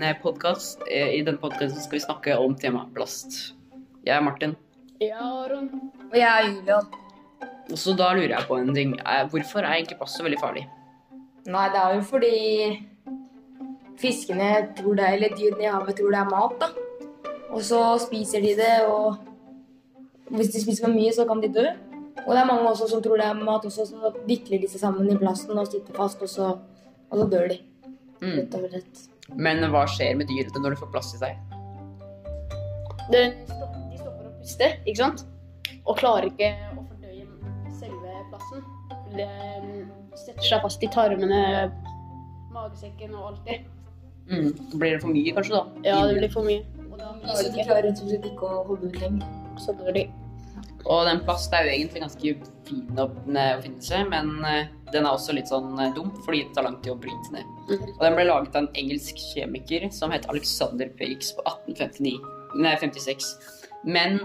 en podkast. I denne podkasten skal vi snakke om temaet plast. Jeg er Martin. Ja, Aron. Og jeg er Julian. Og så da lurer jeg på en ting. Eh, Hvorfor er egentlig plast så veldig farlig? Nei, det er jo fordi fiskene tror det, eller dyrene i havet tror det er mat, da. Og så spiser de det, og hvis de spiser for mye, så kan de dø. Og det er mange også som tror det er mat også, så vikler de seg sammen i plasten og sitter fast, og så, og så dør de. Mm. Rett slett. Men hva skjer med dyrene når de får plass i seg? Det, de stopper å puste, ikke sant? Og klarer ikke å fordøye selve plassen. Det mm, setter seg fast i tarmene, magesekken og alt det. Mm. Blir det for mye, kanskje, da? Ja, det blir for mye. Og da klarer de ikke, klarer rett og slett ikke å holde ut lenger. så dør de. Og den plast er jo egentlig ganske fin å finne oppfinnelse, men eh, den er også litt sånn eh, dum, fordi det tar lang tid å bryte ned. Mm. Og den ble laget av en engelsk kjemiker som het Alexander Perix på 1859. Nei, 56. Men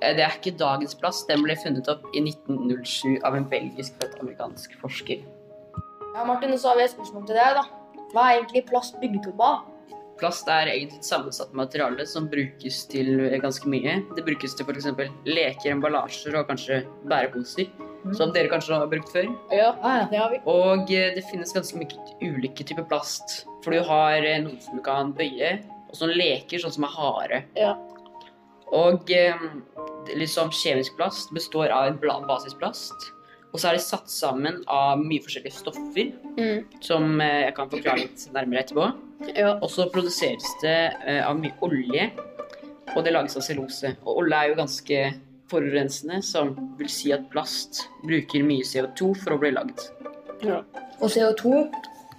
eh, det er ikke dagens plast. Den ble funnet opp i 1907 av en belgisk født amerikansk forsker. Ja, Martin, så har vi et spørsmål til deg, da. Hva er egentlig plast bygget opp av? Plast er egentlig et sammensatt materiale som brukes til eh, ganske mye. Det brukes til f.eks. leker, emballasjer og kanskje bæreposer, som dere kanskje har brukt før. Ja, Ja, det har vi. Og eh, det finnes ganske mye ulike typer plast. For du har eh, noen som du kan bøye, og som leker, sånn som er harde. Ja. Og liksom kjemisk plast består av en basisplast. Og så er det satt sammen av mye forskjellige stoffer, Mm. som jeg kan forklare litt nærmere etterpå. Ja. Og så produseres det av mye olje, og det lages av cellose. Og olje er jo ganske forurensende, som vil si at plast bruker mye CO2 for å bli lagd. ja. Og CO2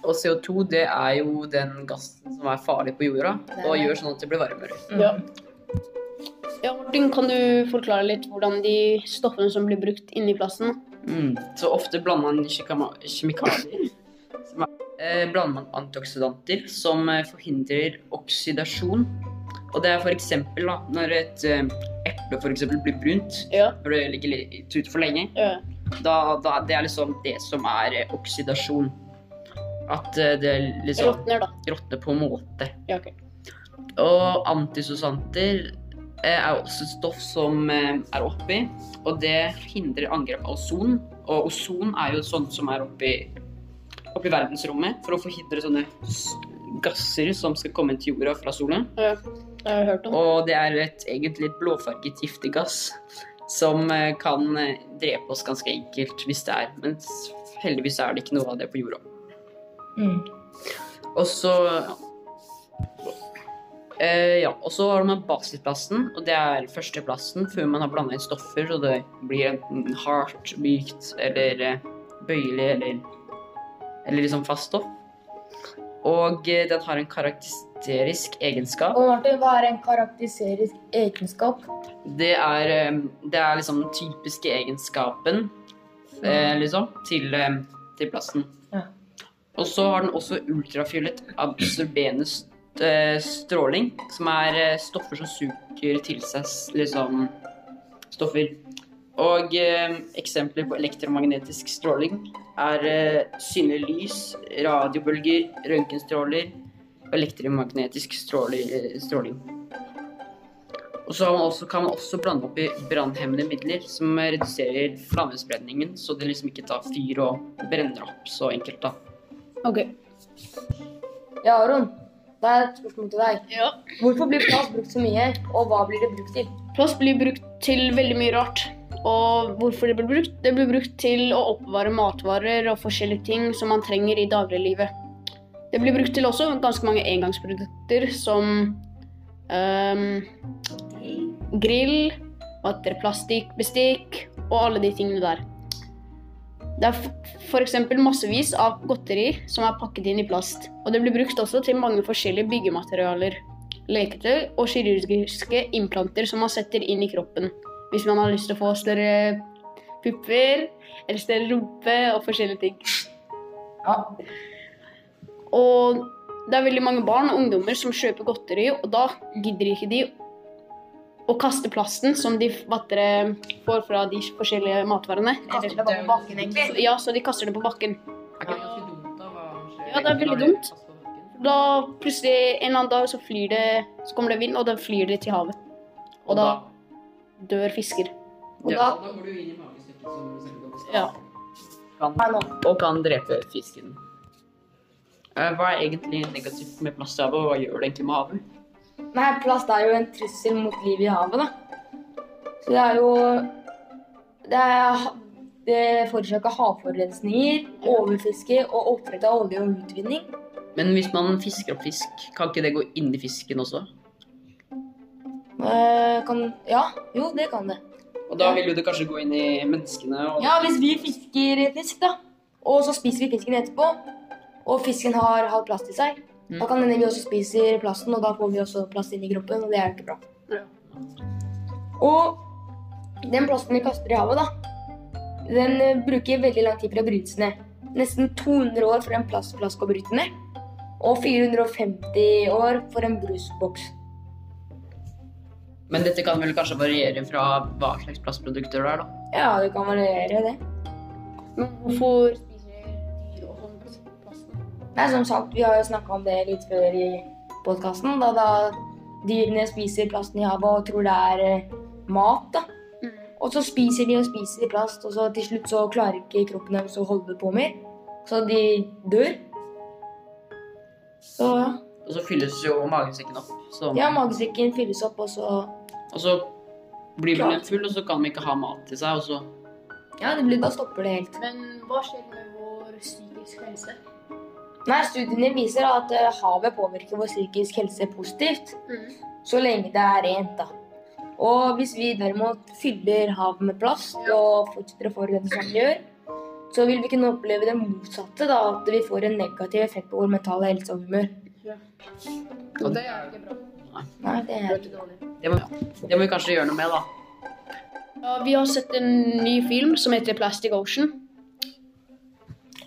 Og CO2 det er jo den gassen som er farlig på jorda, og gjør sånn at det blir varmere. Ja. ja, Martin, kan du forklare litt hvordan de stoffene som blir brukt inni plasten Mm. Så ofte blander man kjemikalier. Er, eh, blander man antioksidanter som eh, forhindrer oksidasjon. Og det er for eksempel da, når et eh, eple for eksempel blir brunt, Ja. når det ligger litt ute for lenge, Ja. da, da det er liksom det som er eh, oksidasjon. At eh, det liksom Råtner, da. råtner på en måte. Ja, ok. Og antisosanter er også et stoff som er oppi, og det hindrer angrep av ozon. Og ozon er jo sånt som er oppi, oppi verdensrommet for å forhindre sånne gasser som skal komme til jorda fra sola. Ja, jeg har hørt om. Og det er et egentlig et blåfarget giftig gass som eh, kan eh, drepe oss ganske enkelt hvis det er. Men heldigvis er det ikke noe av det på jorda. mm. Og så ja. Eh, ja, og så har man basisplasten, og det er førsteplasten før man har blanda inn stoffer, så det blir enten hardt, mykt eller bøyelig eller, eller liksom fast stoff. Og eh, den har en karakteristisk egenskap. Og Martin, hva er en karakteristisk egenskap? Det er, eh, det er liksom den typiske egenskapen eh, liksom, til, eh, til plasten. Ja. Og så har den også ultrafiolett absorberende st- stråling, som er stoffer som suger til seg liksom stoffer. Og eh, eksempler på elektromagnetisk stråling er eh, synlig lys, radiobølger, røntgenstråler og elektromagnetisk stråli- eh, stråling. Og så har man også, kan man også blande opp i brannhemmende midler som reduserer flammespredningen, så det liksom ikke tar fyr og brenner opp så enkelt, da. Ok. Ja, Aron. Det er et spørsmål til deg. Ja. Hvorfor blir plast brukt så mye, og hva blir det brukt til? Plast blir brukt til veldig mye rart. Og hvorfor det blir brukt? Det blir brukt til å oppbevare matvarer og forskjellige ting som man trenger i dagliglivet. Det blir brukt til også ganske mange engangsprodukter som um, grill, vatterplastikk, bestikk og alle de tingene der. Det er f.eks. massevis av godteri som er pakket inn i plast. Og det blir brukt også til mange forskjellige byggematerialer, leketøy og kirurgiske implanter som man setter inn i kroppen. Hvis man har lyst til å få større pupper eller større rumpe og forskjellige ting. Ja. Og det er veldig mange barn og ungdommer som kjøper godteri, og da gidder ikke de å kaste plasten som de vattere får fra de forskjellige matvarene. Kaster det på bakken, egentlig. Ja, så de kaster det på bakken. Da? Ja, det er veldig dumt. Da plutselig en eller annen dag så flyr det Så kommer det vind, og da flyr det til havet. Og da dør fisker. Og ja, da- da går du inn i magestykket som du sa. Ja. Kan, Nei, Ja. og kan drepe fisken. Eh, Hva er egentlig negativt med plast i havet, og hva gjør det egentlig med havet? Nei, plast er jo en trussel mot livet i havet, da. Så det er jo Det, er, det forårsaker havforurensninger, overfiske og oppdrett av olje og utvinning. Men hvis man fisker opp fisk, kan ikke det gå inn i fisken også? Eh, kan Ja, jo, det kan det. Og da vil jo det kanskje gå inn i menneskene og Ja, hvis vi fisker fisk, da, og så spiser vi fisken etterpå, og fisken har halv plast i seg, Mm. da kan hende vi også spiser plasten, og da får vi også plast inn i kroppen, og det er jo ikke bra. Ja. Og den plasten vi kaster i havet, da, den eh, bruker veldig lang tid for å brytes ned. Nesten 200 år for en plastflaske å bryte ned, og 450 år for en brusboks. Men dette kan vel kanskje variere fra hva slags plastprodukter det er, da? Ja, det kan variere, det. Men hvorfor spiser dyr og sånn plasten? Nei, som sagt, vi har jo snakka om det litt før i podkasten. Da, da dyrene spiser plasten i havet og tror det er eh, mat. da. Mm. Og så spiser de og spiser de plast, og så til slutt så klarer ikke kroppen deres å holde på mer. Så de dør. Så ja. Og så fylles jo magesekken opp. Så, ja, magesekken fylles opp, og så Og så blir man full, og så kan man ikke ha mat til seg, og så Ja, det blir, da stopper det helt. Men hva skjer med vår psykiske helse? Nei, Studiene viser at eh, havet påvirker vår psykisk helse positivt. Så lenge det er rent, da. Og hvis vi derimot fyller havet med plast og fortsetter å forurense som vi gjør, så vil vi kunne oppleve det motsatte, da, at vi får en negativ effekt på vår mentale helse og humør. Og det er ikke bra. Nei, det er ikke dårlig. det må, det må vi kanskje gjøre noe med, da. Ja, vi har sett en ny film som heter Plastic Ocean.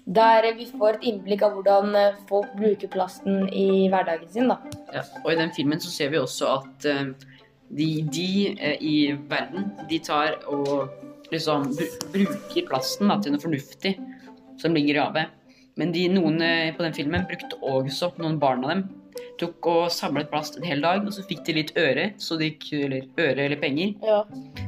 Der vi får et innblikk av hvordan eh, folk bruker plasten i hverdagen sin, da. Ja. Og i den filmen så ser vi også at eh, de, de eh, i verden, de tar og liksom br bruker plasten da, til noe fornuftig som ligger i havet. Men de, noen på den filmen brukte også, noen barn av dem, tok og samlet plast en hel dag, og så fikk de litt øre, så de, eller øre eller penger, Ja.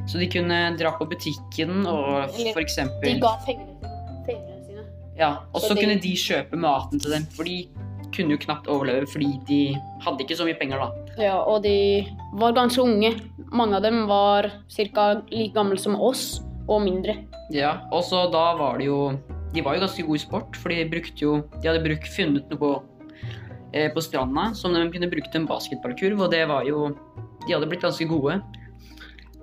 så de kunne dra på butikken og f.eks. De ga pengene pengene sine. Ja, og Så så de- kunne de kjøpe maten til dem, for de kunne jo knapt overleve fordi de hadde ikke så mye penger, da. Ja, og de var ganske unge. Mange av dem var ca. like gamle som oss, og mindre. Ja, og så da var det jo De var jo ganske gode i sport, for de brukte jo De hadde brukt, funnet noe på, eh, stranda som de kunne bruke til en basketballkurv, og det var jo De hadde blitt ganske gode.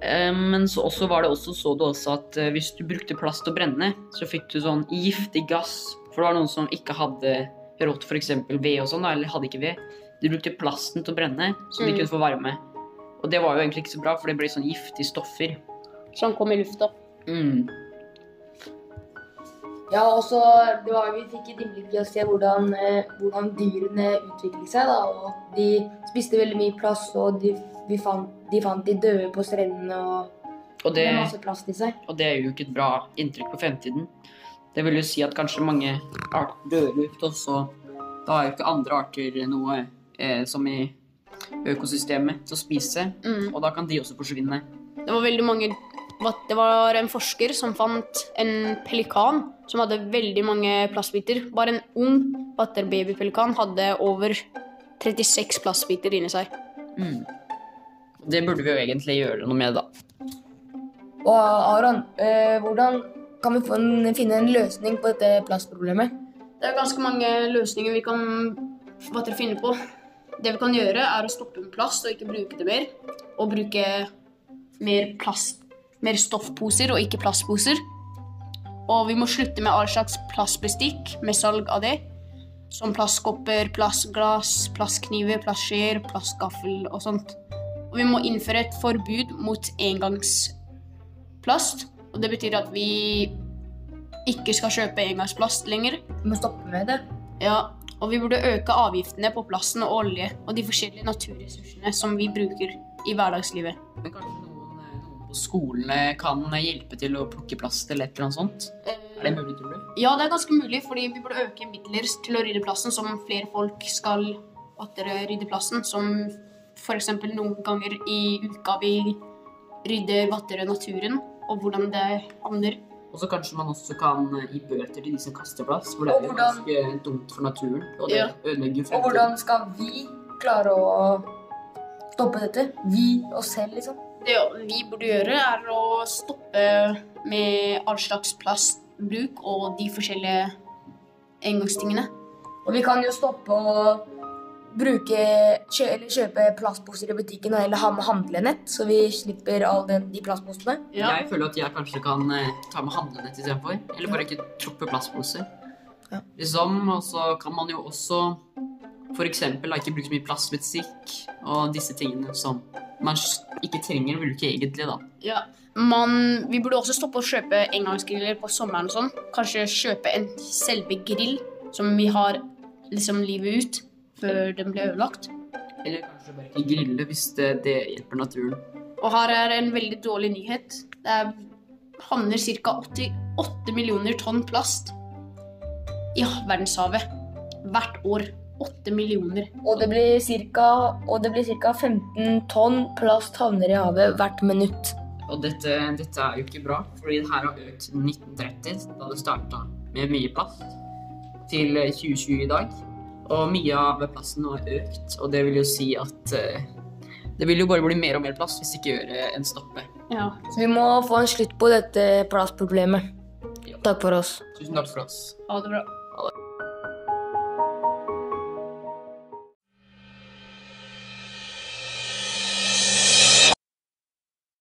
Eh, men så også var det også, så du også at eh, hvis du brukte plast til å brenne, så fikk du sånn giftig gass. For det var noen som ikke hadde rått f.eks. ved og sånn, eller hadde ikke ved. De brukte plasten til å brenne, så de Mm. kunne få varme. Og det var jo egentlig ikke så bra, for det ble sånn giftige stoffer. Som kom i lufta. Mm. Ja, og så det var, Vi fikk et innblikk i å se hvordan, eh, hvordan dyrene utviklet seg. da, og De spiste veldig mye plast, og de, vi fant, de fant de døde på strendene og Og det, med masse plast i seg. og det er jo ikke et bra inntrykk på fremtiden. Det vil jo si at kanskje mange arter dør ut, og så da har jo ikke andre arter noe eh, som i økosystemet til å spise, Mm. og da kan de også forsvinne. Det var veldig mange Det var en forsker som fant en pelikan som hadde veldig mange plastbiter. Bare en ung vatterbabypelikan hadde over 36 plastbiter inni seg. Mm. Det burde vi jo egentlig gjøre noe med, da. Og Aron, eh, hvordan kan vi få en, finne en løsning på dette plastproblemet? Det er ganske mange løsninger vi kan hva finne på. Det vi kan gjøre, er å stoppe med plast og ikke bruke det mer. Og bruke mer, plast, mer stoffposer og ikke plastposer. Og vi må slutte med all slags plastbestikk med salg av det. Som plastkopper, plastglass, plastkniver, plastskjeer, plastgaffel og sånt. Og vi må innføre et forbud mot engangsplast. Og det betyr at vi ikke skal kjøpe engangsplast lenger. Vi må stoppe med det. Ja, og vi burde øke avgiftene på plasten og olje og de forskjellige naturressursene som vi bruker i hverdagslivet. Men kanskje skolene kan hjelpe til å plukke plast eller et eller annet sånt? Eh, Er det mulig, tror du? Ja, det er ganske mulig, fordi vi burde øke midler til å rydde plassen, som flere folk skal rydde plassen. Som f.eks. noen ganger i uka vi rydder vattere naturen, og hvordan det havner. Og så kanskje man også kan eh, gi bøter til de som kaster plass, for det er jo ganske dumt for naturen. Og det Ja. ødelegger fremtiden. Og hvordan skal vi klare å stoppe dette? Vi oss selv, liksom. Det vi burde gjøre, er å stoppe med all slags plastbruk og de forskjellige engangstingene. Og vi kan jo stoppe å bruke kjø eller kjøpe plastposer i butikken eller ha med handlenett, så vi slipper all den, de plastposene. Ja. Jeg føler at jeg kanskje kan eh, ta med handlenett istedenfor. Eller bare ikke troppe plastposer. Ja. Liksom, og så kan man jo også da, ikke bruke så mye plastmusikk og disse tingene som man ikke trenger å bruke egentlig, da. Ja. Man, vi burde også stoppe å kjøpe engangsgriller på sommeren og sånn. Kanskje kjøpe en selve grill som vi har liksom livet ut før den blir ødelagt. Eller kanskje bare ikke grille hvis det, det hjelper naturen. Og her er en veldig dårlig nyhet. Det er, havner ca. 88 millioner tonn plast i verdenshavet hvert år. 8 millioner. Og det blir cirka, og det blir ca. 15 tonn plast havner i havet hvert minutt. Og dette, dette er jo ikke bra, fordi det her har økt siden 1930, da det starta med mye plast, til 2020 i dag. Og mye av plasten har økt, og det vil jo si at eh, det vil jo bare bli mer og mer plast hvis ikke gjør en stoppe. Ja. Så vi må få en slutt på dette plastproblemet. Takk for oss. Tusen takk for oss. Ha det bra.